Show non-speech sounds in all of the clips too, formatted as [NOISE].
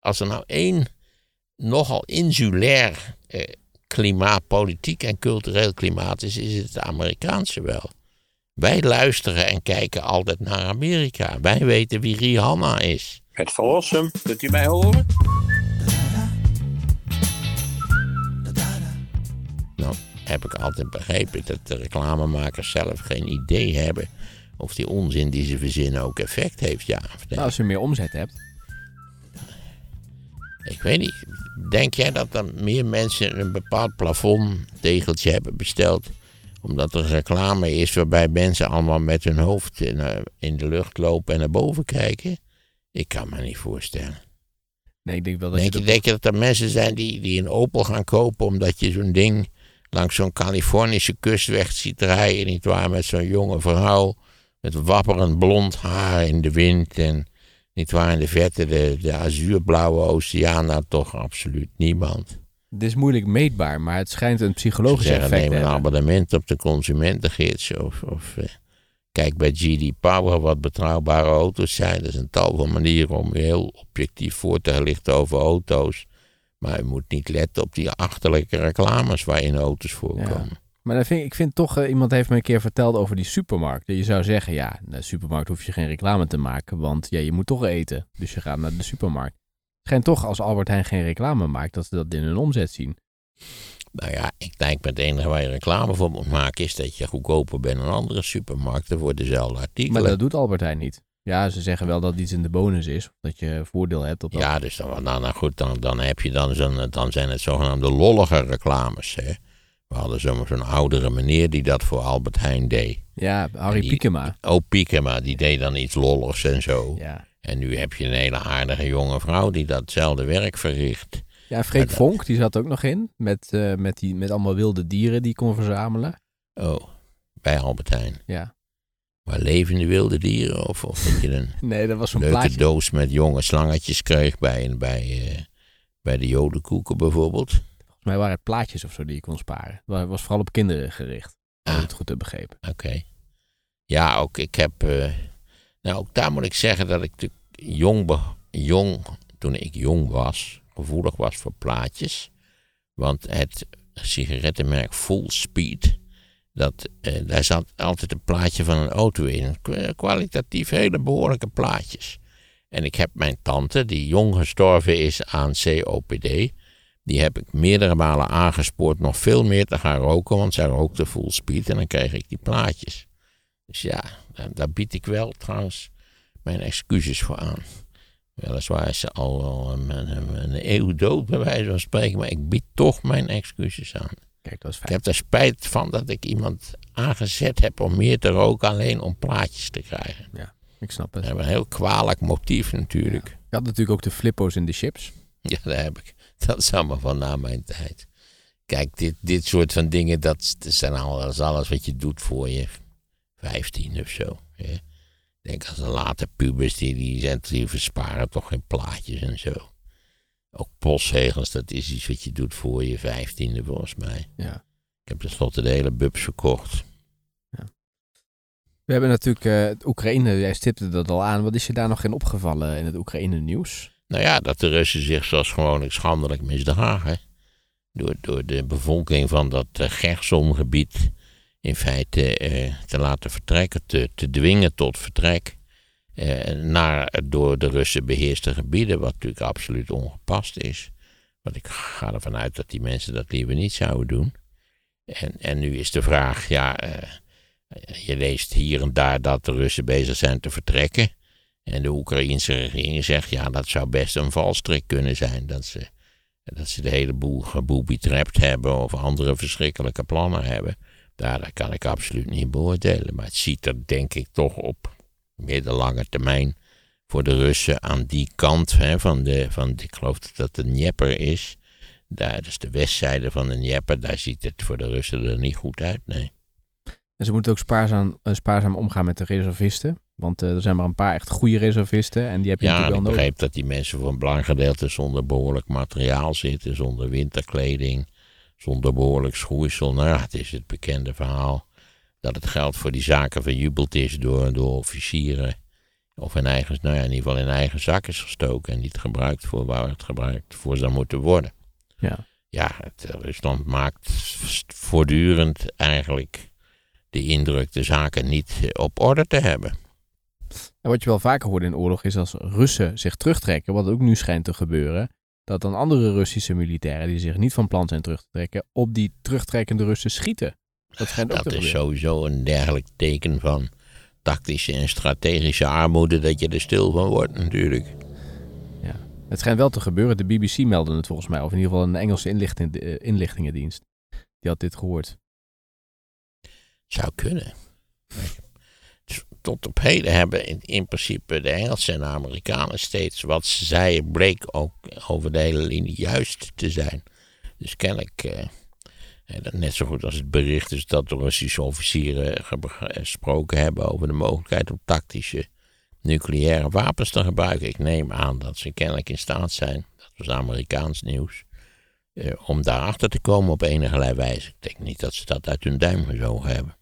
als er nou één nogal insulair eh, klimaat, politiek en cultureel klimaat is, is het het Amerikaanse wel. Wij luisteren en kijken altijd naar Amerika. Wij weten wie Rihanna is. Het verlossen, kunt u mij horen? Nou, heb ik altijd begrepen dat de reclamemakers zelf geen idee hebben of die onzin die ze verzinnen ook effect heeft, ja. Nou, als je meer omzet hebt. Ik weet niet. Denk jij dat er meer mensen een bepaald plafondtegeltje hebben besteld? Omdat er reclame is waarbij mensen allemaal met hun hoofd in, de lucht lopen en naar boven kijken? Ik kan me niet voorstellen. Nee, ik denk wel dat Denk je... je, dat- denk je dat er mensen zijn die, die een Opel gaan kopen omdat je zo'n ding langs zo'n Californische kustweg ziet rijden, nietwaar, met zo'n jonge vrouw met wapperend blond haar in de wind en nietwaar in de verte de, de azuurblauwe oceaan, nou toch absoluut niemand. Het is moeilijk meetbaar, maar het schijnt een psychologisch zeggen effect neem een hebben. abonnement op de consumentengids of, of eh, kijk bij GD Power wat betrouwbare auto's zijn. Er is een tal van manieren om u heel objectief voor te lichten over auto's. Maar u moet niet letten op die achterlijke reclames waarin auto's voorkomen. Maar dan vind, ik- ik vind toch, eh, iemand heeft me een keer verteld over die supermarkt. Dat Je zou zeggen, ja, in de supermarkt hoef je geen reclame te maken, want ja, je moet toch eten. Dus je gaat naar de supermarkt. Het schijnt toch, als Albert Heijn geen reclame maakt, dat ze dat in hun omzet zien. Nou ja, ik denk met het enige waar je reclame voor moet maken is dat je goedkoper bent dan andere supermarkten voor dezelfde artikelen. Maar dat doet Albert Heijn niet. Ja, ze zeggen wel dat iets in de bonus is, dat je voordeel hebt op dat. Ja, dus dan, nou, nou goed, dan, dan heb je dan zo'n, dan zijn het zogenaamde lollige reclames. Hè. We hadden zo'n zo'n oudere meneer die dat voor Albert Heijn deed. Ja, Harry Die- Piekema. Oh, Piekema, die deed dan iets lolligs en zo. Ja. En nu heb je een hele aardige jonge vrouw die datzelfde werk verricht. Ja, Freek dat- Vonk, die zat ook nog in. Met, eh, met, die, met allemaal wilde dieren die kon verzamelen. Oh, bij Albert Heijn. Ja. Maar levende wilde dieren? Of, of dat je een [LAUGHS] Nee, dat was zo'n leuke plaatje. doos met jonge slangetjes kreeg bij, bij, eh, bij de jodenkoeken bijvoorbeeld? Mij waren het plaatjes of zo die je kon sparen. Het wa- was vooral op kinderen gericht. Als ik Ah. het goed heb begrepen. Oké. Ja, ook ik heb. eh, nou, ook daar moet ik zeggen dat ik jong, jong, toen ik jong was, gevoelig was voor plaatjes. Want het sigarettenmerk Full Speed, dat, eh, daar zat altijd een plaatje van een auto in. Kwa- Kwalitatief hele behoorlijke plaatjes. En ik heb mijn tante, die jong gestorven is aan COPD, die heb ik meerdere malen aangespoord nog veel meer te gaan roken, want zij rookte full speed en dan kreeg ik die plaatjes. Dus ja, daar, daar bied ik wel trouwens mijn excuses voor aan. Weliswaar is ze al wel een, een, een eeuw dood, bij wijze van spreken, maar ik bied toch mijn excuses aan. Kijk, dat is Ik fijn. heb er spijt van dat ik iemand aangezet heb om meer te roken, alleen om plaatjes te krijgen. Ik snap het. Dat is een heel kwalijk motief natuurlijk. Je had natuurlijk ook de flippo's in de chips. Ja, dat heb ik. [LAUGHS] Dat is allemaal van na mijn tijd. Kijk, dit, dit soort van dingen, dat, dat zijn alles, alles wat je doet voor je 15 of zo. Hè. Ik denk als de late pubers, die, die, zijn, die versparen toch geen plaatjes en zo. Ook postzegels, dat is iets wat je doet voor je 15e volgens mij. Ja. Ik heb tenslotte de hele bubs verkocht. We hebben natuurlijk eh, het Oekraïne, jij stipte dat al aan. Wat is je daar nog in opgevallen in het Oekraïne-nieuws? Nou ja, dat de Russen zich zoals gewoonlijk schandelijk misdragen. Door, door de bevolking van dat uh, Gerson-gebied in feite eh, te laten vertrekken, te, te dwingen tot vertrek. eh, naar door de Russen beheerste gebieden, wat natuurlijk absoluut ongepast is. Want ik ga ervan uit dat die mensen dat liever niet zouden doen. En, en nu is de vraag, ja, eh, je leest hier en daar dat de Russen bezig zijn te vertrekken. En de Oekraïnse regering zegt, ja, dat zou best een valstrik kunnen zijn. Dat ze, dat ze de hele boel gebooby-trapped hebben of andere verschrikkelijke plannen hebben. Daar, kan ik absoluut niet beoordelen. Maar het ziet er denk ik toch op middellange termijn voor de Russen aan die kant hè, van, de, van ik geloof dat dat de Dnieper is. Daar, dus de westzijde van de Dnieper, daar ziet het voor de Russen er niet goed uit, nee. En ze moeten ook spaarzaam, eh, spaarzaam omgaan met de reservisten. Want eh, er zijn maar een paar echt goede reservisten. En die heb je Ja, natuurlijk ik wel nodig. begreep dat die mensen voor een belangrijk gedeelte zonder behoorlijk materiaal zitten, zonder winterkleding, zonder behoorlijk schoeisel. Nou ja, het is het bekende verhaal dat het geld voor die zaken verjubeld is door, door officieren of in eigen, nou ja, in ieder geval in eigen zak is gestoken en niet gebruikt voor waar het gebruikt voor zou moeten worden. Ja. Ja, het, Rusland maakt voortdurend eigenlijk de indruk de zaken niet op orde te hebben. En wat je wel vaker hoort in oorlog is als Russen zich terugtrekken, wat ook nu schijnt te gebeuren, dat dan andere Russische militairen die zich niet van plan zijn terug te trekken, op die terugtrekkende Russen schieten. Dat schijnt ook Dat te is gebeuren. sowieso een dergelijk teken van tactische en strategische armoede dat je er stil van wordt natuurlijk. Het schijnt wel te gebeuren. De BBC meldde het volgens mij, of in ieder geval een Engelse inlichting, inlichtingendienst. Die had dit gehoord. Zou kunnen. Tot op heden hebben in, in principe de Engelsen en Amerikanen steeds wat ze zeiden, bleek ook over de hele linie juist te zijn. Dus kennelijk, eh, net zo goed als het bericht is dat de Russische officieren gesproken hebben over de mogelijkheid om tactische nucleaire wapens te gebruiken. Ik neem aan dat ze kennelijk in staat zijn, dat was Amerikaans nieuws, eh, om daarachter te komen op enige wijze. Ik denk niet dat ze dat uit hun duim gezogen hebben.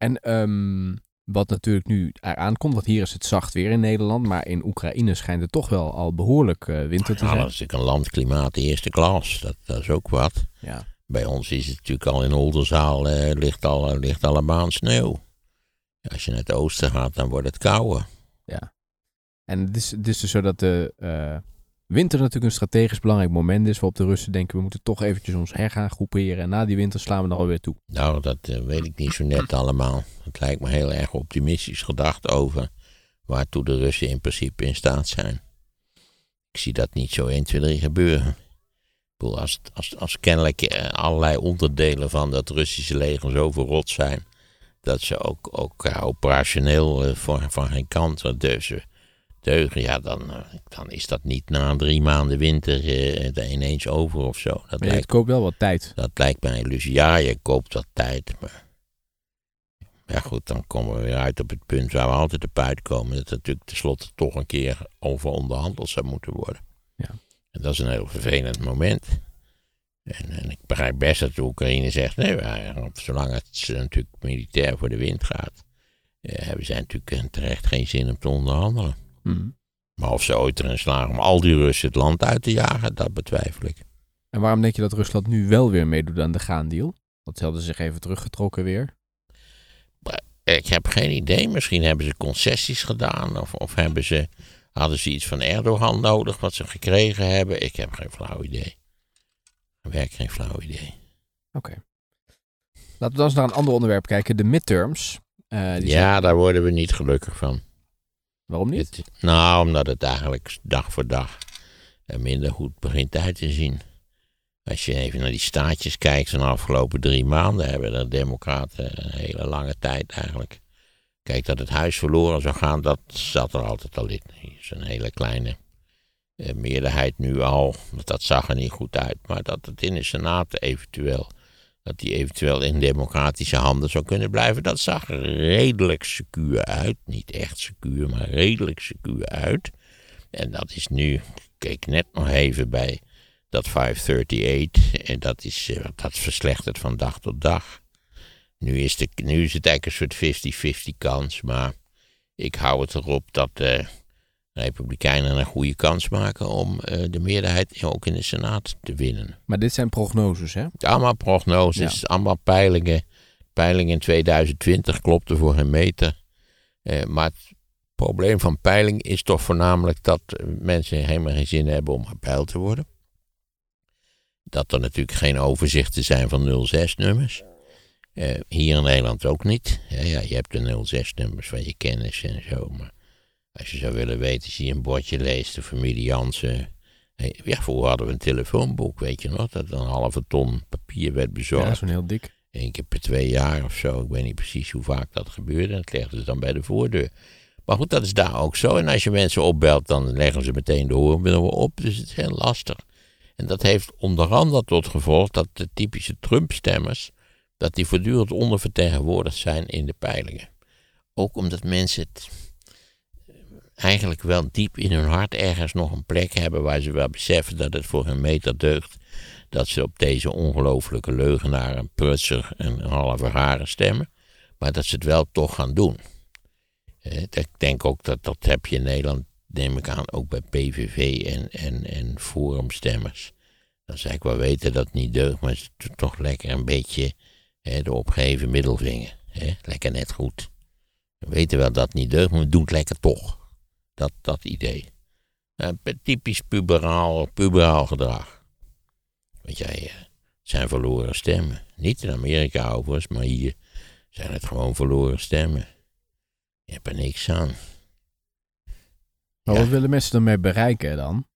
En ehm, wat natuurlijk nu eraan komt, want hier is het zacht weer in Nederland, maar in Oekraïne schijnt het toch wel al behoorlijk eh, winter te Ja, zijn. dat is natuurlijk een landklimaat eerste klas. Dat, dat is ook wat. Ja. Bij ons is het natuurlijk al in Oldenzaal eh, ligt, al, ligt al een baan sneeuw. Als je naar het oosten gaat, dan wordt het kouder. En het is, het is dus zo dat de eh, winter natuurlijk een strategisch belangrijk moment is, waarop de Russen denken, we moeten toch eventjes ons her gaan groeperen en na die winter slaan we dan alweer toe. Nou, dat eh, weet ik niet zo net allemaal. Het lijkt me heel erg optimistisch gedacht over waartoe de Russen in principe in staat zijn. Ik zie dat niet zo 1, 2, 3 gebeuren. Als, als, als kennelijk eh, allerlei onderdelen van dat Russische leger zo verrot zijn, dat ze ook, ook eh, operationeel voor, van geen kant deugen, ja, dan, eh, dan is dat niet na drie maanden winter eh, ineens over of zo. Dat Maar lijkt het koopt wel wat tijd. dat lijkt mij een illusie. Ja, je koopt wat tijd. Maar ja, goed, dan komen we weer uit op het punt waar we altijd op uitkomen. Dat er natuurlijk tenslotte toch een keer over onderhandeld zou moeten worden. Ja. En dat is een heel vervelend moment. En, en ik begrijp best dat de Oekraïne zegt: nee, zolang het ze natuurlijk militair voor de wind gaat, eh, hebben zij natuurlijk eh, terecht geen zin om te onderhandelen. Mhm. Maar of ze ooit erin slagen om al die Russen het land uit te jagen, dat betwijfel ik. En waarom denk je dat Rusland nu wel weer meedoet aan de gaandeal? Want ze hadden zich even teruggetrokken weer. Ik heb geen idee. Misschien hebben ze concessies gedaan. Of, of hebben ze, hadden ze iets van Erdogan nodig wat ze gekregen hebben. Ik heb geen flauw idee. Werk geen flauw idee. Oké. Laten we dan eens naar een ander onderwerp kijken. De midterms. Eh, die zijn- Ja, daar worden we niet gelukkig van. Waarom niet? Nou, omdat het eigenlijk dag voor dag minder goed begint uit te zien. Als je even naar die staatjes kijkt, zo'n afgelopen drie maanden hebben de democraten een hele lange tijd eigenlijk. Kijk, dat het huis verloren zou gaan, dat zat er altijd al in. Er is een hele kleine eh, meerderheid nu al, want dat zag er niet goed uit. Maar dat het in de Senaat eventueel, dat die eventueel in democratische handen zou kunnen blijven, dat zag redelijk secuur uit. Niet echt secuur, maar redelijk secuur uit. En dat is nu, ik keek net nog even bij dat 538, en dat, is, eh, dat verslechtert van dag tot dag. Nu is, de, nu is het eigenlijk een soort 50-50 kans, maar ik hou het erop dat de Republikeinen een goede kans maken om eh, de meerderheid ook in de Senaat te winnen. Maar dit zijn prognoses, hè? Allemaal prognoses, allemaal peilingen. Peiling in 2020 klopte voor een meter. Eh, maar het probleem van peiling is toch voornamelijk dat eh, mensen helemaal geen zin hebben om gepeild te worden. Dat er natuurlijk geen overzichten zijn van 06-nummers. Eh, hier in Nederland ook niet. Ja, ja, je hebt de 06-nummers van je kennis en zo. Maar als je zou willen weten, als je een bordje leest, de familie Jansen. Ja, vroeger hadden we een telefoonboek, weet je nog? Dat een halve ton papier werd bezorgd. Ja, zo'n heel dik. Eén keer per twee jaar of zo. Ik weet niet precies hoe vaak dat gebeurde. Dat legden ze dan bij de voordeur. Maar goed, dat is daar ook zo. En als je mensen opbelt, dan leggen ze meteen de hoormiddelen op. Dus het is heel lastig. En dat heeft onder andere tot gevolg dat de typische Trump-stemmers... dat die voortdurend ondervertegenwoordigd zijn in de peilingen. Ook omdat mensen het eigenlijk wel diep in hun hart ergens nog een plek hebben... waar ze wel beseffen dat het voor hun meter deugt dat ze op deze ongelofelijke leugenaar, een prutser en een halve rare stemmen, maar dat ze het wel toch gaan doen. Ik denk ook dat dat heb je in Nederland, neem ik aan, ook bij PVV en, en, en forumstemmers. Dan zei ik wel weten dat het niet deugt, maar is toch lekker een beetje hè, de opgeheven middelvinger. Lekker net goed. We weten wel dat het niet deugt, maar doen het lekker toch. Dat, dat idee. Uh, typisch puberaal, puberaal gedrag. Want jij, uh, zijn verloren stemmen. Niet in Amerika overigens, maar hier zijn het gewoon verloren stemmen. Je hebt er niks aan. Maar Ja. wat willen mensen ermee bereiken dan?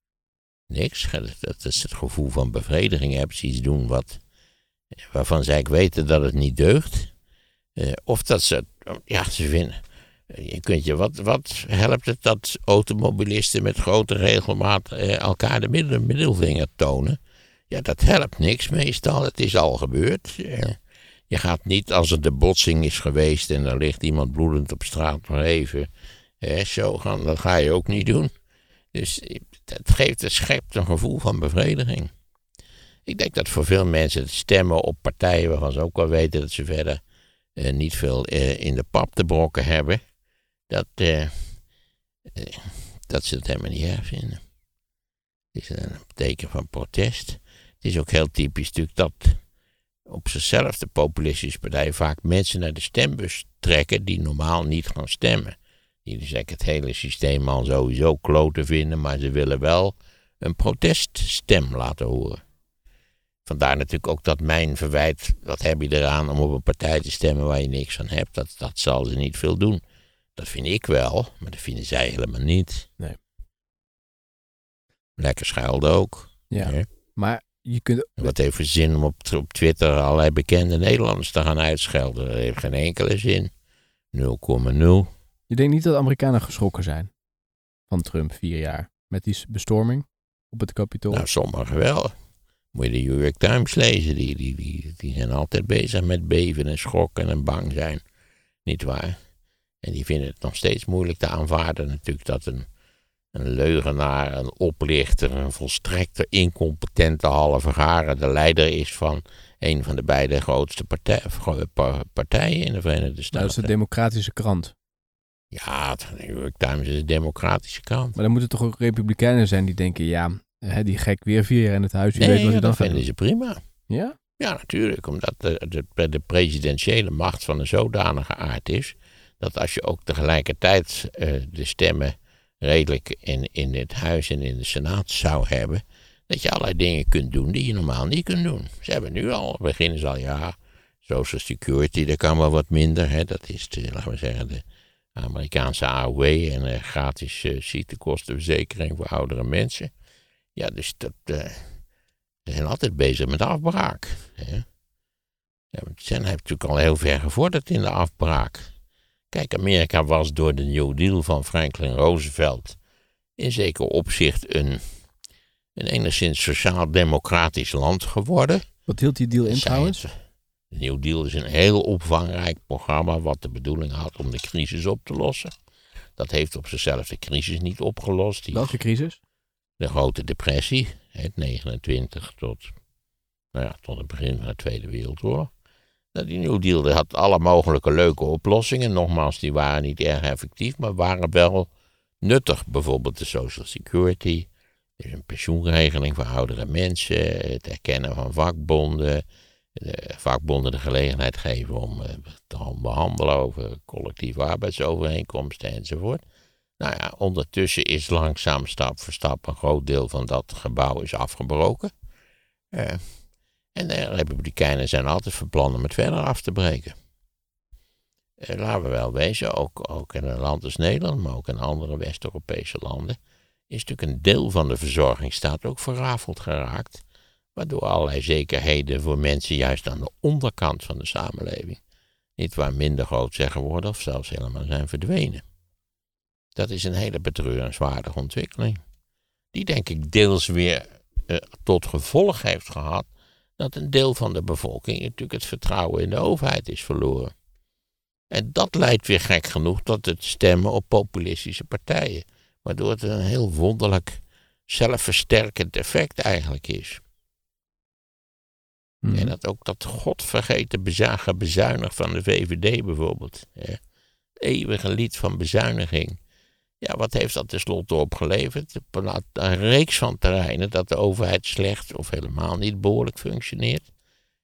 Niks. Dat is het gevoel van bevrediging. Je hebt iets doen wat, waarvan zij weten dat het niet deugt. Eh, of dat ze, ja, ze vinden. Je kunt je, wat, wat helpt het dat automobilisten met grote regelmaat eh, elkaar de middel, middelvinger tonen? Ja, dat helpt niks meestal. Het is al gebeurd. Eh, je gaat niet als er de botsing is geweest en er ligt iemand bloedend op straat maar even eh, zo gaan. Dat ga je ook niet doen. Dus het geeft, het schept een gevoel van bevrediging. Ik denk dat voor veel mensen het stemmen op partijen waarvan ze ook wel weten dat ze verder eh, niet veel eh, in de pap te brokken hebben, dat, eh, eh, dat ze het helemaal niet erg vinden. Het is een teken van protest. Het is ook heel typisch natuurlijk dat op zichzelf de populistische partijen vaak mensen naar de stembus trekken die normaal niet gaan stemmen. Die dus eigenlijk het hele systeem al sowieso kloten vinden, maar ze willen wel een proteststem laten horen. Vandaar natuurlijk ook dat mijn verwijt, wat heb je eraan om op een partij te stemmen waar je niks van hebt, dat, dat zal ze niet veel doen. Dat vind ik wel, maar dat vinden zij helemaal niet. Nee. Lekker schelden ook. Ja. hè. Maar je kunt... Wat heeft voor zin om op, op Twitter allerlei bekende Nederlanders te gaan uitschelden? Dat heeft geen enkele zin. 0,0. Je denkt niet dat Amerikanen geschrokken zijn van Trump vier jaar met die bestorming op het kapitool? Nou, sommigen wel. Moet je de New York Times lezen. Die, die, die, die zijn altijd bezig met beven en schokken en bang zijn. Niet waar? En die vinden het nog steeds moeilijk te aanvaarden natuurlijk dat een, een leugenaar, een oplichter, een volstrekte incompetente halve garen de leider is van een van de beide grootste partij, gro- pa- partijen in de Verenigde Nou, Staten. dat is de democratische krant. Ja, de New York Times is een democratische krant. Maar dan moeten toch ook republikeinen zijn die denken, ja, hè, die gek weer vier jaar in het huis, wie weet Nee, wat dan dat vinden doen. ze prima. Ja? Ja, natuurlijk, omdat de, de, de presidentiële macht van een zodanige aard is, dat als je ook tegelijkertijd eh, de stemmen redelijk in, in het huis en in de senaat zou hebben, dat je allerlei dingen kunt doen die je normaal niet kunt doen. Ze hebben nu al, beginnen ze al, ja, social security, dat kan wel wat minder, hè, dat is, de, laten we zeggen, de Amerikaanse AOW en eh, gratis eh, ziektekostenverzekering voor oudere mensen. Ja, dus dat... eh, ze zijn altijd bezig met afbraak. Hè? Ze zijn natuurlijk al heel ver gevorderd in de afbraak. Kijk, Amerika was door de New Deal van Franklin Roosevelt in zeker opzicht een, een enigszins sociaal-democratisch land geworden. Wat hield die deal in trouwens? De New Deal is een heel omvangrijk programma wat de bedoeling had om de crisis op te lossen. Dat heeft op zichzelf de crisis niet opgelost. Die Welke crisis? de grote depressie, het 29 tot, nou ja, tot het begin van de Tweede Wereldoorlog. Nou, die New Deal had alle mogelijke leuke oplossingen. Nogmaals, die waren niet erg effectief, maar waren wel nuttig. Bijvoorbeeld de Social Security, dus een pensioenregeling voor oudere mensen, het erkennen van vakbonden, de vakbonden de gelegenheid geven om eh, te gaan behandelen over collectieve arbeidsovereenkomsten enzovoort. Nou ja, ondertussen is langzaam stap voor stap een groot deel van dat gebouw is afgebroken. Eh, en de Republikeinen zijn altijd van plan om het verder af te breken. Eh, laten we wel wezen, ook, ook in een land als Nederland, maar ook in andere West-Europese landen, is natuurlijk een deel van de verzorgingsstaat ook verrafeld geraakt. Waardoor allerlei zekerheden voor mensen juist aan de onderkant van de samenleving niet waar minder groot zijn geworden of zelfs helemaal zijn verdwenen. Dat is een hele betreurenswaardige ontwikkeling. Die denk ik deels weer eh, tot gevolg heeft gehad dat een deel van de bevolking natuurlijk het vertrouwen in de overheid is verloren. En dat leidt weer gek genoeg tot het stemmen op populistische partijen. Waardoor het een heel wonderlijk zelfversterkend effect eigenlijk is. Mhm. En dat ook dat godvergeten bezuigen bezuinig van de VVD bijvoorbeeld. Hè. eeuwige lied van bezuiniging. Ja, wat heeft dat tenslotte opgeleverd? Een reeks van terreinen dat de overheid slecht of helemaal niet behoorlijk functioneert.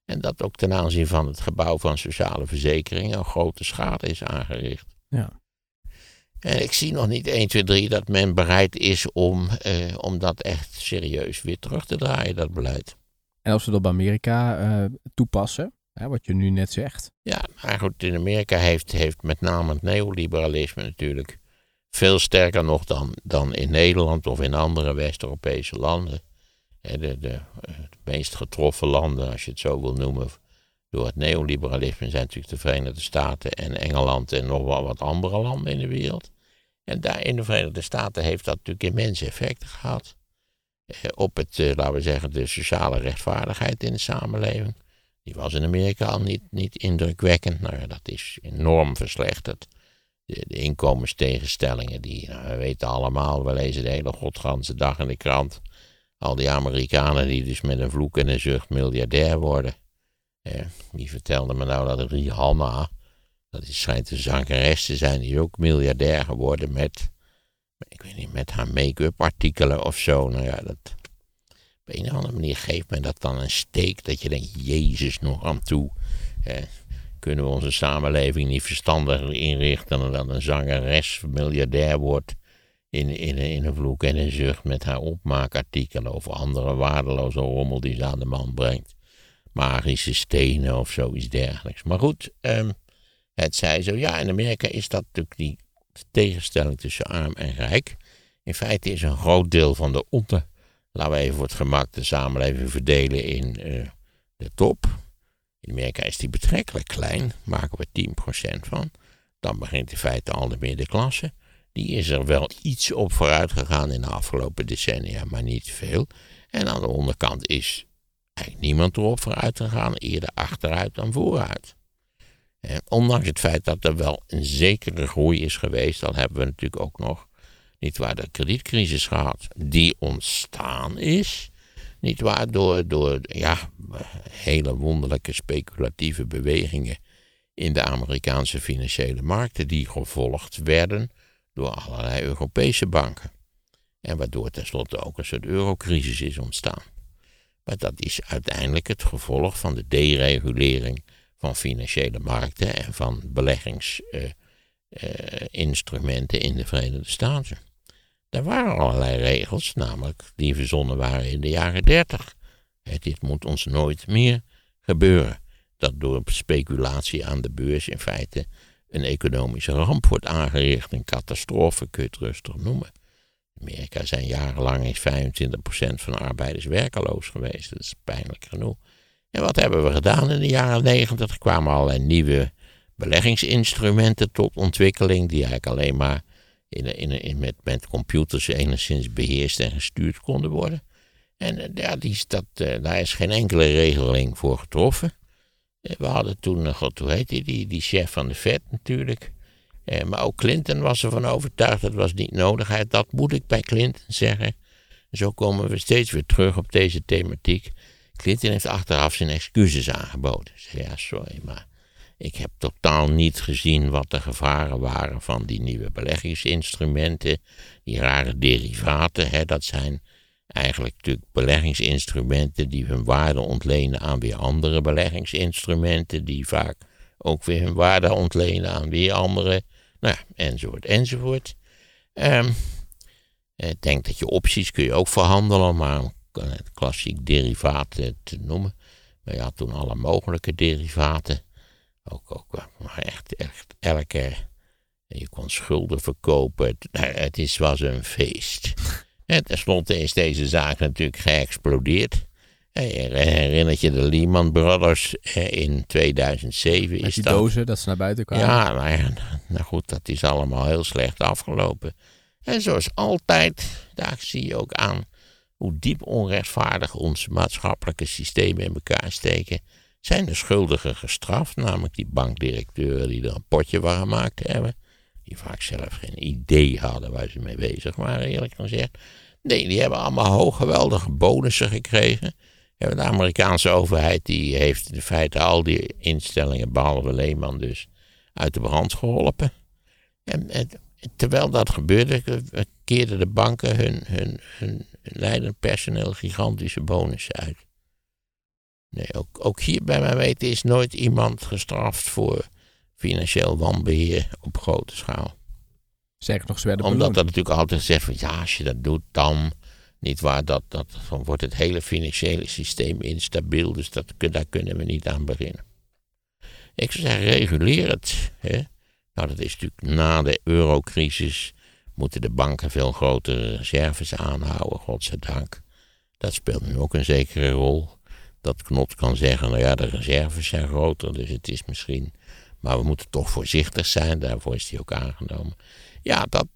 En dat ook ten aanzien van het gebouw van sociale verzekeringen een grote schade is aangericht. Ja. En ik zie nog niet 1, 2, 3 dat men bereid is om, eh, om dat echt serieus weer terug te draaien, dat beleid. En als we dat bij Amerika eh, toepassen, hè, wat je nu net zegt. Ja, maar goed, in Amerika heeft, heeft met name het neoliberalisme natuurlijk veel sterker nog dan, dan in Nederland of in andere West-Europese landen. De, de, de, meest getroffen landen, als je het zo wil noemen, door het neoliberalisme zijn natuurlijk de Verenigde Staten en Engeland en nog wel wat andere landen in de wereld. En daar in de Verenigde Staten heeft dat natuurlijk immense effecten gehad. Eh, op het, eh, laten we zeggen, de sociale rechtvaardigheid in de samenleving. Die was in Amerika al niet, niet indrukwekkend. Nou ja, dat is enorm verslechterd. De, de inkomenstegenstellingen, die, nou, we weten allemaal, we lezen de hele godganse dag in de krant. Al die Amerikanen die dus met een vloek en een zucht miljardair worden. Eh, wie vertelde me nou dat Rihanna, dat is, schijnt een zangeres te zijn, die is ook miljardair geworden met, ik weet niet, met haar make-up artikelen of zo. Nou ja, dat, op een of andere manier geeft men dat dan een steek dat je denkt, Jezus nog aan toe. Eh, kunnen we onze samenleving niet verstandiger inrichten dan dat een zangeres miljardair wordt in, in, in een vloek en een zucht met haar opmaakartikelen over andere waardeloze rommel die ze aan de man brengt magische stenen of zoiets dergelijks. Maar goed, um, het zei zo. Ja, in Amerika is dat natuurlijk die tegenstelling tussen arm en rijk. In feite is een groot deel van de onder, laten we even voor het gemak de samenleving verdelen in uh, de top. In Amerika is die betrekkelijk klein, maken we 10% van. Dan begint in feite al de middenklasse. Die is er wel iets op vooruit gegaan in de afgelopen decennia, maar niet veel. En aan de onderkant is eigenlijk niemand erop vooruit gegaan, eerder achteruit dan vooruit. En ondanks het feit dat er wel een zekere groei is geweest, dan hebben we natuurlijk ook nog, niet waar, de kredietcrisis gehad, die ontstaan is. Niet waar, door, ja, hele wonderlijke speculatieve bewegingen in de Amerikaanse financiële markten, die gevolgd werden door allerlei Europese banken. En waardoor tenslotte ook een soort eurocrisis is ontstaan. Maar dat is uiteindelijk het gevolg van de deregulering van financiële markten en van beleggingsinstrumenten uh, uh, in de Verenigde Staten. Er waren allerlei regels, namelijk die verzonnen waren in de jaren 30. dit moet ons nooit meer gebeuren. Dat door speculatie aan de beurs in feite een economische ramp wordt aangericht, een catastrofe kun je het rustig noemen. Amerika zijn jarenlang eens 25% van de arbeiders werkeloos geweest. Dat is pijnlijk genoeg. En wat hebben we gedaan in de jaren 90? Er kwamen allerlei nieuwe beleggingsinstrumenten tot ontwikkeling, die eigenlijk alleen maar in, in, in, met, computers enigszins beheerst en gestuurd konden worden. En eh, ja, die, dat, uh, daar is geen enkele regeling voor getroffen. Eh, we hadden toen, god, hoe heet die, die, chef van de Fed natuurlijk. Eh, maar ook Clinton was ervan overtuigd, dat was niet nodig. Dat moet ik bij Clinton zeggen. Zo komen we steeds weer terug op deze thematiek. Clinton heeft achteraf zijn excuses aangeboden. Zei, ja, sorry, maar ik heb totaal niet gezien wat de gevaren waren van die nieuwe beleggingsinstrumenten. Die rare derivaten, hè, dat zijn eigenlijk natuurlijk beleggingsinstrumenten die hun waarde ontlenen aan weer andere beleggingsinstrumenten, die vaak ook weer hun waarde ontlenen aan weer andere nou ja, enzovoort, enzovoort. Um, ik denk dat je opties kun je ook verhandelen, maar het klassiek derivaat te noemen. Maar had toen alle mogelijke derivaten. Ook, ook maar echt, echt elke. Je kon schulden verkopen. Het, het is, was een feest. [LAUGHS] En tenslotte is deze zaak natuurlijk geëxplodeerd. Herinnert je de Lehman Brothers in 2007? Met is die dat, dozen dat ze naar buiten kwamen? Ja, nou ja, nou goed, dat is allemaal heel slecht afgelopen. En zoals altijd, daar zie je ook aan hoe diep onrechtvaardig onze maatschappelijke systemen in elkaar steken. Zijn de schuldigen gestraft, namelijk die bankdirecteuren die er een potje van gemaakt hebben. Die vaak zelf geen idee hadden waar ze mee bezig waren, eerlijk gezegd. Nee, die hebben allemaal hoog geweldige bonussen gekregen. De Amerikaanse overheid die heeft in feite al die instellingen, behalve Lehman dus, uit de brand geholpen. En, en terwijl dat gebeurde, keerden de banken hun, hun, hun leidend personeel gigantische bonussen uit. Nee, ook, ook hier bij mij weten is nooit iemand gestraft voor financieel wanbeheer op grote schaal. Zeker nog, ze werden Omdat beloond. dat natuurlijk altijd gezegd van ja, als je dat doet, dan niet waar, dat, dat, dan wordt het hele financiële systeem instabiel. Dus dat, daar kunnen we niet aan beginnen. Ik zou zeggen, reguleer het. Hè? Nou, dat is natuurlijk na de eurocrisis moeten de banken veel grotere reserves aanhouden, godzijdank. Dat speelt nu ook een zekere rol. Dat Knot kan zeggen, nou ja, de reserves zijn groter, dus het is misschien... Maar we moeten toch voorzichtig zijn, daarvoor is die ook aangenomen. Ja, dat,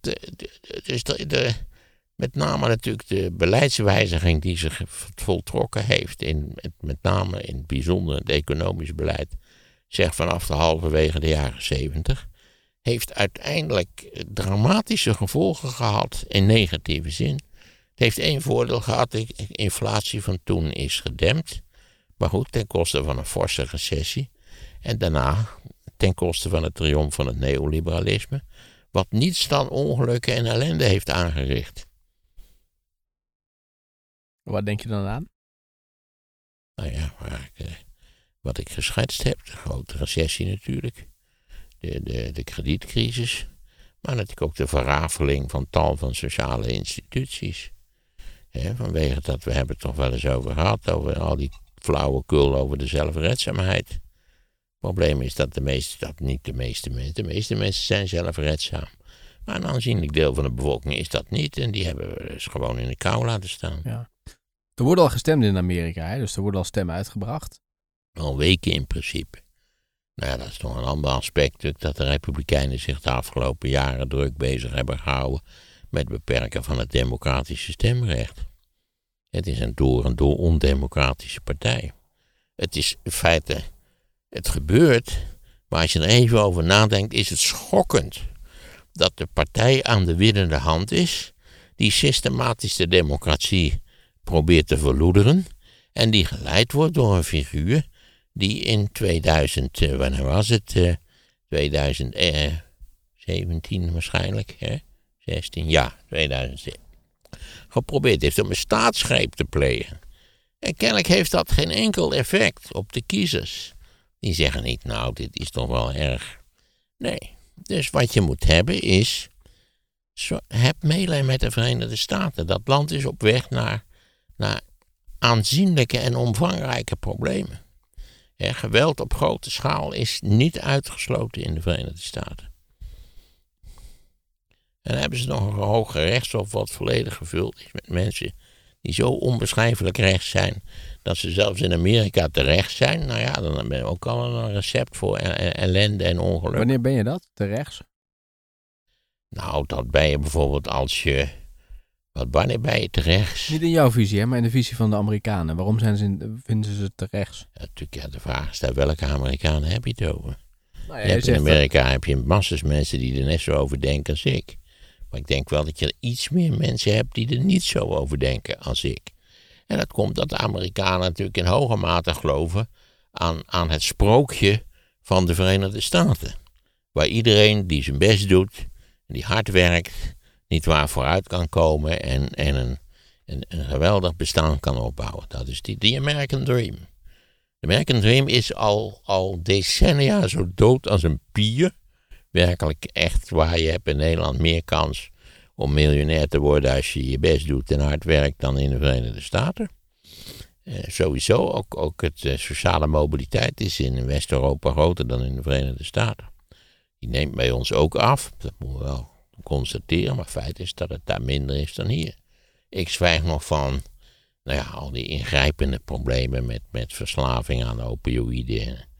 dus de, de, met name natuurlijk de beleidswijziging die zich voltrokken heeft, in, met name in het bijzonder het economisch beleid, zeg vanaf de halverwege de jaren zeventig, heeft uiteindelijk dramatische gevolgen gehad in negatieve zin. Het heeft één voordeel gehad, de inflatie van toen is gedempt, maar goed, ten koste van een forse recessie. En daarna ten koste van het triomf van het neoliberalisme, wat niets dan ongelukken en ellende heeft aangericht. Wat denk je dan aan? Nou ja, ik, eh, wat ik geschetst heb, de grote recessie natuurlijk, de, de, de kredietcrisis, maar natuurlijk ook de verrafeling van tal van sociale instituties. He, vanwege dat, we hebben het toch wel eens over gehad, over al die flauwekul over de zelfredzaamheid. Het probleem is dat de meeste, dat niet de meeste mensen, de meeste mensen zijn zelfredzaam. Maar een aanzienlijk deel van de bevolking is dat niet en die hebben we dus gewoon in de kou laten staan. Ja. Er wordt al gestemd in Amerika, hè? dus er worden al stemmen uitgebracht. Al weken in principe. Nou ja, dat is nog een ander aspect dat de Republikeinen zich de afgelopen jaren druk bezig hebben gehouden met het beperken van het democratische stemrecht. Het is een door en door ondemocratische partij. Het is in feite, het gebeurt, maar als je er even over nadenkt, is het schokkend dat de partij aan de winnende hand is, die systematisch de democratie probeert te verloederen en die geleid wordt door een figuur die in 2000, eh, wanneer was het? Eh, 2017 waarschijnlijk, hè? 16, ja, 2017. Geprobeerd heeft om een staatsgreep te plegen. En kennelijk heeft dat geen enkel effect op de kiezers. Die zeggen niet, nou, dit is toch wel erg. Nee. Dus wat je moet hebben is. Heb meelijn met de Verenigde Staten. Dat land is op weg naar, naar aanzienlijke en omvangrijke problemen. Geweld op grote schaal is niet uitgesloten in de Verenigde Staten. En dan hebben ze nog een hoge rechtshof wat volledig gevuld is met mensen die zo onbeschrijfelijk rechts zijn, dat ze zelfs in Amerika terecht zijn. Nou ja, dan ben je ook al een recept voor ellende en ongeluk. Wanneer ben je dat? Te rechts? Nou, dat ben je bijvoorbeeld als je. Wat wanneer ben je te rechts? Niet in jouw visie, hè, maar in de visie van de Amerikanen. Waarom zijn ze in, vinden ze het te rechts? Ja, natuurlijk, ja, de vraag is daar welke Amerikanen heb je het over? Nou, Je in Amerika heb je massas mensen die er net zo over denken als ik. Maar ik denk wel dat je er iets meer mensen hebt die er niet zo over denken als ik. En dat komt dat de Amerikanen natuurlijk in hoge mate geloven aan, aan het sprookje van de Verenigde Staten. Waar iedereen die zijn best doet, die hard werkt, niet waar vooruit kan komen en, en een, een, een geweldig bestaan kan opbouwen. Dat is die, die American Dream. De American Dream is al, al decennia zo dood als een pier. Werkelijk echt waar je hebt in Nederland meer kans om miljonair te worden als je je best doet en hard werkt dan in de Verenigde Staten. Eh, sowieso, ook, ook het eh, sociale mobiliteit is in West-Europa groter dan in de Verenigde Staten. Die neemt bij ons ook af, dat moeten we wel constateren, maar feit is dat het daar minder is dan hier. Ik zwijg nog van nou ja, al die ingrijpende problemen met, met verslaving aan opioïden.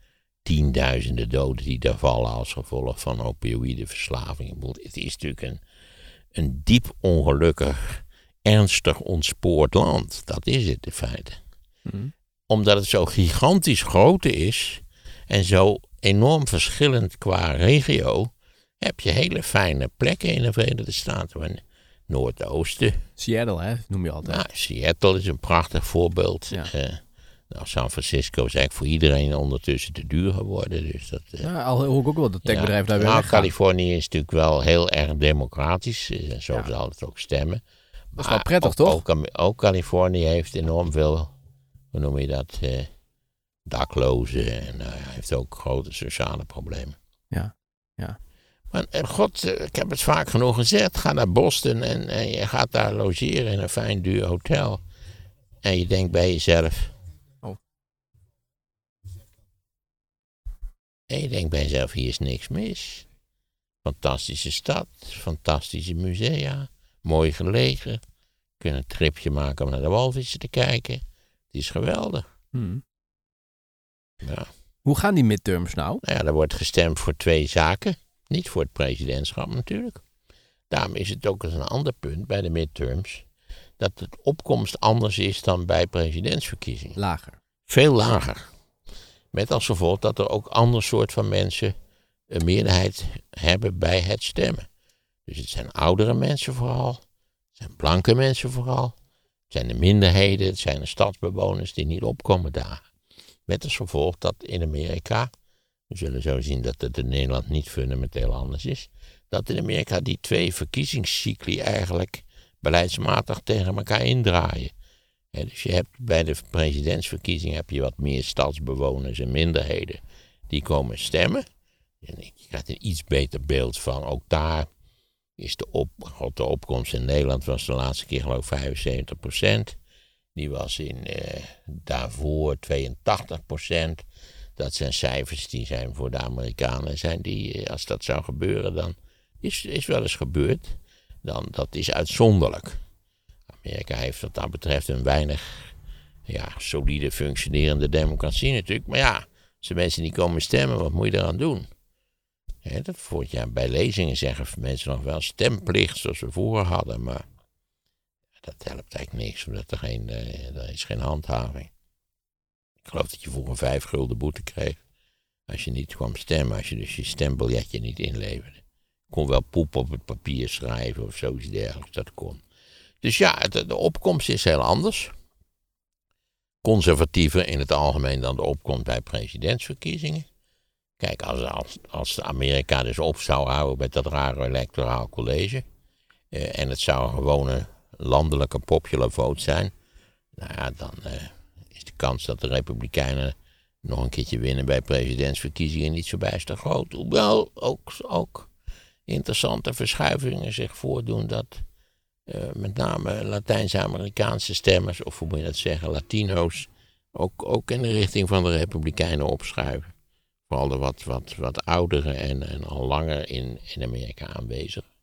Tienduizenden doden die daar vallen als gevolg van opioïdeverslaving. Het is natuurlijk een, een diep ongelukkig, ernstig ontspoord land. Dat is het in feite. Mhm. Omdat het zo gigantisch groot is en zo enorm verschillend qua regio, heb je hele fijne plekken in de Verenigde Staten. Noordoosten, Seattle, hè, noem je altijd. nou, Seattle is een prachtig voorbeeld. Ja. Eh, Nou, San Francisco is eigenlijk voor iedereen ondertussen te duur geworden. Dus dat, eh, Ja, al hoor ik ook wel dat techbedrijven daar nou. Californië is natuurlijk wel heel erg democratisch. eh, Zo Ja. zal het ook stemmen. Dat is wel prettig, ook, toch? Ook, ook Californië heeft enorm veel, hoe noem je dat, eh, daklozen. En eh, heeft ook grote sociale problemen. Ja, ja. Maar god, ik heb het vaak genoeg gezegd. Ga naar Boston en, en je gaat daar logeren in een fijn duur hotel. En je denkt bij jezelf... En je denkt bij jezelf, hier is niks mis. Fantastische stad, fantastische musea, mooi gelegen. Je kunt een tripje maken om naar de walvissen te kijken. Het is geweldig. Hm. Ja. Hoe gaan die midterms nou? Nou ja, er wordt gestemd voor twee zaken. Niet voor het presidentschap natuurlijk. Daarom is het ook eens een ander punt bij de midterms. Dat de opkomst anders is dan bij presidentsverkiezingen. Lager. Veel lager. Met als gevolg dat er ook ander soort van mensen een meerderheid hebben bij het stemmen. Dus het zijn oudere mensen vooral. Het zijn blanke mensen vooral. Het zijn de minderheden. Het zijn de stadsbewoners die niet opkomen dagen. Met als gevolg dat in Amerika, we zullen zo zien dat het in Nederland niet fundamenteel anders is, dat in Amerika die twee verkiezingscycli eigenlijk beleidsmatig tegen elkaar indraaien. Dus je hebt bij de presidentsverkiezingen heb je wat meer stadsbewoners en minderheden die komen stemmen. En je krijgt een iets beter beeld van. Ook daar is de, op, de opkomst in Nederland was de laatste keer geloof ik 75 procent. Die was in eh, daarvoor 82 procent. Dat zijn cijfers die zijn voor de Amerikanen. Zijn die, eh, als dat zou gebeuren, dan is, is wel eens gebeurd. Dan, dat is uitzonderlijk. Amerika heeft wat dat betreft een weinig ja, solide functionerende democratie natuurlijk. Maar ja, als de mensen niet komen stemmen, wat moet je eraan doen? Dat voort jaar bij lezingen zeggen mensen nog wel stemplicht zoals we vroeger hadden, maar dat helpt eigenlijk niks, omdat er geen, eh, er is geen handhaving. Ik geloof dat je vroeger vijf gulden boete kreeg als je niet kwam stemmen, als je dus je stembiljetje niet inleverde. Kon wel poep op het papier schrijven of zoiets dergelijks, dat kon. Dus ja, de opkomst is heel anders. Conservatiever in het algemeen dan de opkomst bij presidentsverkiezingen. Kijk, als, als, als Amerika dus op zou houden met dat rare electoraal college. eh, en het zou een gewone landelijke popular vote zijn. Nou ja, dan eh, is de kans dat de Republikeinen nog een keertje winnen bij presidentsverkiezingen niet zo bijster groot. Hoewel ook, ook interessante verschuivingen zich voordoen dat met name Latijns-Amerikaanse stemmers, of hoe moet je dat zeggen, Latino's, ook, ook in de richting van de Republikeinen opschuiven. Vooral de wat, wat, wat oudere en, en al langer in, in Amerika aanwezig.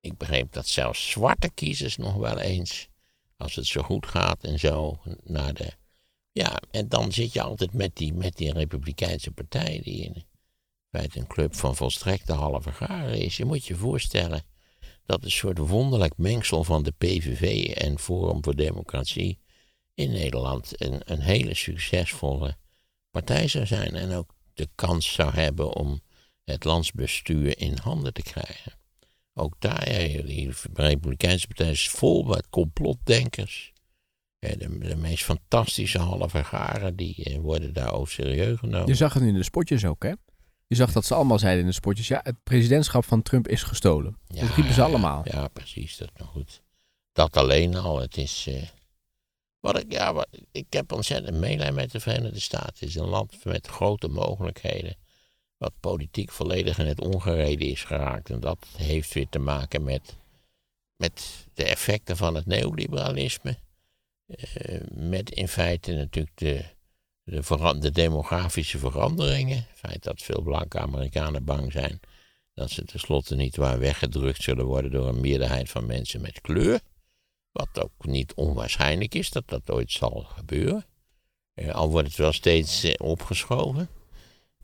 Ik begreep dat zelfs zwarte kiezers nog wel eens, als het zo goed gaat en zo, naar de. Ja, en dan zit je altijd met die, met die Republikeinse partij, die in feite een club van volstrekte halve garen is. Je moet je voorstellen dat een soort wonderlijk mengsel van de PVV en Forum voor Democratie in Nederland een, een hele succesvolle partij zou zijn en ook de kans zou hebben om het landsbestuur in handen te krijgen. Ook daar, ja, die Republikeinse partij is vol met complotdenkers. De, de meest fantastische halve garen, die eh, worden daar ook serieus genomen. Je zag het in de spotjes ook, hè? Je zag dat ze allemaal zeiden in de spotjes, ja, het presidentschap van Trump is gestolen. Ja, dat riepen ze allemaal. Ja, ja, precies. Dat nog goed. Dat alleen al. Het is. eh, wat ik, ja, wat, ik heb ontzettend meelij met de Verenigde Staten. Het is een land met grote mogelijkheden. Wat politiek volledig in het ongereden is geraakt. En dat heeft weer te maken met, met de effecten van het neoliberalisme. Eh, met in feite natuurlijk de, de, de demografische veranderingen. Het feit dat veel blanke Amerikanen bang zijn dat ze tenslotte niet waar weggedrukt zullen worden door een meerderheid van mensen met kleur. Wat ook niet onwaarschijnlijk is dat dat ooit zal gebeuren. Eh, al wordt het wel steeds eh, opgeschoven.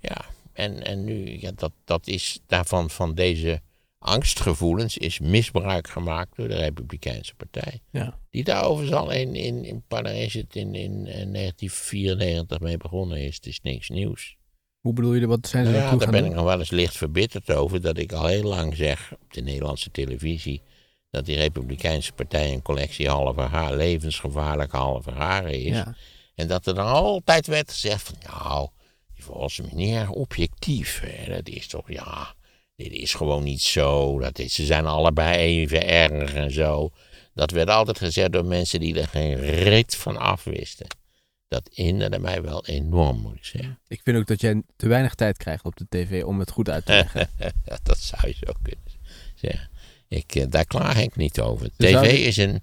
Ja, en, en nu, ja, dat, dat is daarvan, van deze angstgevoelens, is misbruik gemaakt door de Republikeinse Partij. Ja. Die daar overigens al in, in, in, pardon, is het in, in, eh, 1994 mee begonnen is. Het is niks nieuws. Hoe bedoel je, wat zijn ze Ja, naartoe daar ben doen? ik nog wel eens licht verbitterd over. Dat ik al heel lang zeg op de Nederlandse televisie. dat die Republikeinse Partij een collectie halve haar, levensgevaarlijke halve haren is. Ja. En dat er dan altijd werd gezegd van, nou, die was meneer objectief. Hè? Dat is toch, ja, dit is gewoon niet zo. Dat is, ze zijn allebei even erg en zo. Dat werd altijd gezegd door mensen die er geen rit van afwisten. Dat hinderde mij wel enorm, moet ik zeggen. Ik vind ook dat jij te weinig tijd krijgt op de tv om het goed uit te leggen. [LAUGHS] Dat zou je zo kunnen zeggen. Ik, eh, daar klaag ik niet over. Dus TV je- is een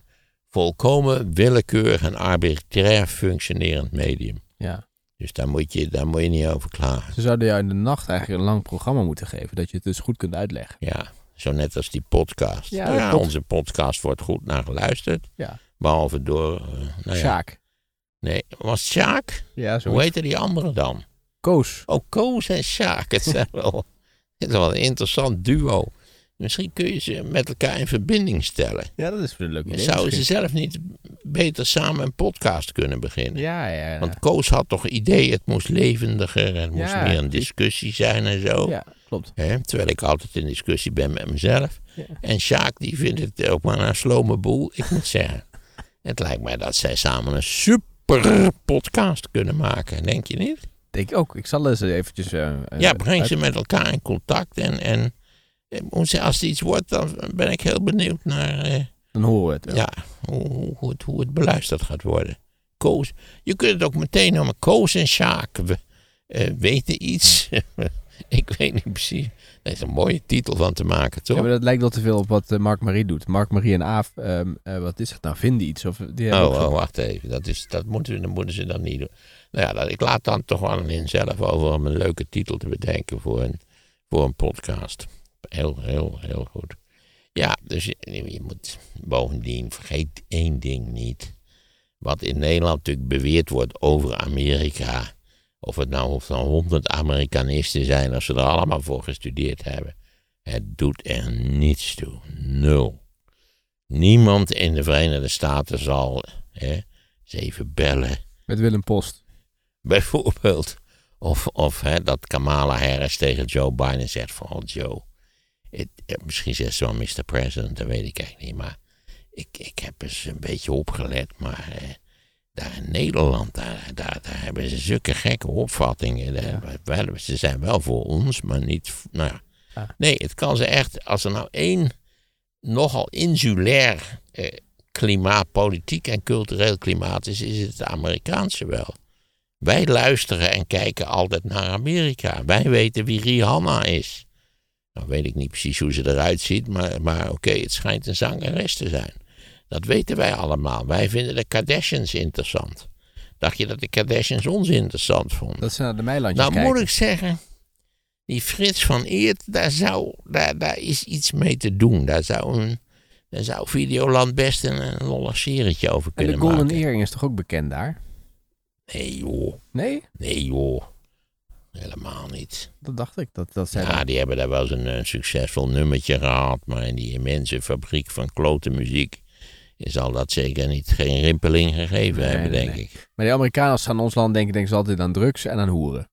volkomen willekeurig en arbitrair functionerend medium. ja. Dus daar moet je, daar moet je niet over klagen. Ze zouden jou in de nacht eigenlijk een lang programma moeten geven, dat je het dus goed kunt uitleggen. Ja, zo net als die podcast. Ja, Nou ja, onze podcast wordt goed naar geluisterd. Ja. Behalve door, eh, nou ja, Sjaak. nee, was Sjaak? Ja, zo. Hoe heette die andere dan? Koos. Oh, Koos en Sjaak. Het, wel, het is wel een interessant duo. Misschien kun je ze met elkaar in verbinding stellen. Ja, dat is een leuk idee. Zouden ze zelf niet beter samen een podcast kunnen beginnen? Ja, ja, ja. Want Koos had toch idee, het moest levendiger, het moest meer een discussie zijn en zo. Ja, klopt. Terwijl ik altijd in discussie ben met mezelf. En Sjaak die vindt het ook maar een slome boel. Ik moet [LAUGHS] zeggen, het lijkt mij dat zij samen een super podcast kunnen maken. Denk je niet? Denk ik ook. Ik zal eens eventjes... eh, ja, breng ze met elkaar in contact. En, en ze- als het iets wordt, dan ben ik heel benieuwd naar eh, Dan horen we het wel. ja, hoe, het, hoe het beluisterd gaat worden. Koos, je kunt het ook meteen noemen. Koos en Sjaak we, eh, weten iets. [LAUGHS] ik weet niet precies. Daar is een mooie titel van te maken, toch? Ja, maar dat lijkt wel te veel op wat eh, Mark Marie doet. Mark Marie en Aaf, ehm, eh, wat is het nou? Vinden iets? Of, die Oh, oh, wacht even. Dat, is, dat, moeten, dat moeten ze dan niet doen. Nou ja, dat, ik laat dan toch wel in zelf over om een leuke titel te bedenken voor een, voor een podcast. Heel, heel, heel goed. Ja, dus je, je moet bovendien, vergeet één ding niet. Wat in Nederland natuurlijk beweerd wordt over Amerika. Of het nou of dan honderd Amerikanisten zijn, als ze er allemaal voor gestudeerd hebben. Het doet er niets toe. Nul. Niemand in de Verenigde Staten zal hè, eens even bellen. Met Willem Post. Bijvoorbeeld. Of, of hè, dat Kamala Harris tegen Joe Biden zegt van... Oh Joe, het, misschien zegt ze wel Mr. President, dat weet ik eigenlijk niet. Maar ik, ik heb eens een beetje opgelet. Maar eh, daar in Nederland, daar, daar, daar hebben ze zulke gekke opvattingen. Daar- Ja. wel, ze zijn wel voor ons, maar niet... Nou ja. Ah. Nee, het kan ze echt... Als er nou één nogal insulair eh, klimaat, politiek en cultureel klimaat is... is het het Amerikaanse wel. Wij luisteren en kijken altijd naar Amerika. Wij weten wie Rihanna is. Nou weet ik niet precies hoe ze eruit ziet, maar, maar oké, het schijnt een zangeres te zijn. Dat weten wij allemaal. Wij vinden de Kardashians interessant. Dacht je dat de Kardashians ons interessant vonden? Dat ze naar de Meilandjes Nou kijken. moet ik zeggen, die Frits van Eert, daar, zou, daar, daar is iets mee te doen. Daar zou, een, daar zou Videoland best een, een lollig serietje over en de kunnen Golden maken. Earring is toch ook bekend daar? Nee joh, Nee? nee joh. Helemaal niet. Dat dacht ik. Dat, dat zij Ja, dan- die hebben daar wel eens een, eh, succesvol nummertje gehad. Maar in die immense fabriek van klote muziek zal dat zeker niet geen rimpeling gegeven Nee, hebben, nee, denk nee. ik. Maar die Amerikanen, als ze aan ons land denken, denken ze altijd aan drugs en aan hoeren.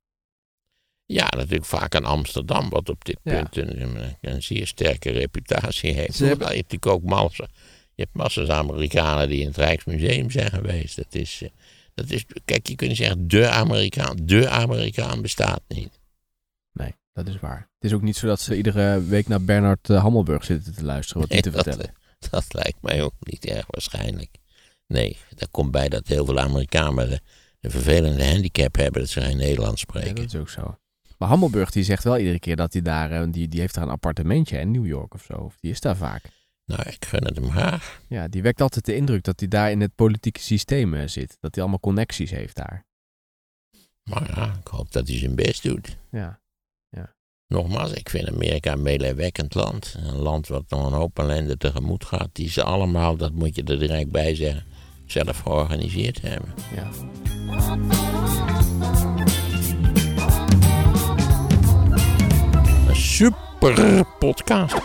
Ja, natuurlijk vaak aan Amsterdam, wat op dit Ja. punt een, een, zeer sterke reputatie heeft. Ze hebben- Je hebt natuurlijk ook massa, je hebt massa's Amerikanen die in het Rijksmuseum zijn geweest. Dat is, eh, dat is, kijk, je kunt zeggen, de Amerikaan, de Amerikaan bestaat niet. Nee, dat is waar. Het is ook niet zo dat ze iedere week naar Bernard eh, Hammelburg zitten te luisteren wat hij te Nee, vertellen. Dat, [LAUGHS] dat lijkt mij ook niet erg waarschijnlijk. Nee, daar komt bij dat heel veel Amerikanen de vervelende handicap hebben dat ze geen Nederlands Ja, spreken. dat is ook zo. Maar Hammelburg die zegt wel iedere keer dat hij daar, eh, die, die heeft daar een appartementje in New York of zo. Of die is daar vaak. Nou, ik gun het hem graag. Ja, die wekt altijd de indruk dat hij daar in het politieke systeem eh, zit. Dat hij allemaal connecties heeft daar. Maar ja, ik hoop dat hij zijn best doet. Ja, Nogmaals, ik vind Amerika een meelewekkend land. Een land wat nog een hoop ellende tegemoet gaat. Die ze allemaal, dat moet je er direct bij zeggen, zelf georganiseerd hebben. ja. Een super podcast.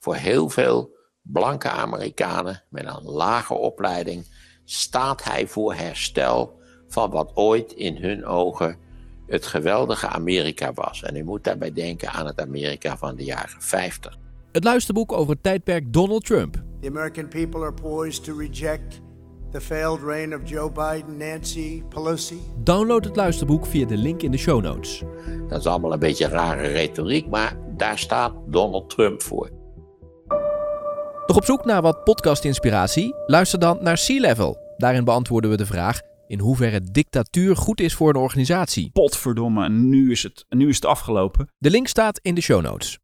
Voor heel veel blanke Amerikanen met een lage opleiding staat hij voor herstel van wat ooit in hun ogen het geweldige Amerika was. En u moet daarbij denken aan het Amerika van de jaren 50. Het luisterboek over het tijdperk Donald Trump. The American people are poised to reject The failed reign of Joe Biden, Nancy Pelosi. Download het luisterboek via de link in de show notes. Dat is allemaal een beetje rare retoriek, maar daar staat Donald Trump voor. Nog op zoek naar wat podcast-inspiratie? Luister dan naar Sea Level. Daarin beantwoorden we de vraag in hoeverre dictatuur goed is voor een organisatie. Potverdomme, en nu is het, nu is het afgelopen. De link staat in de show notes.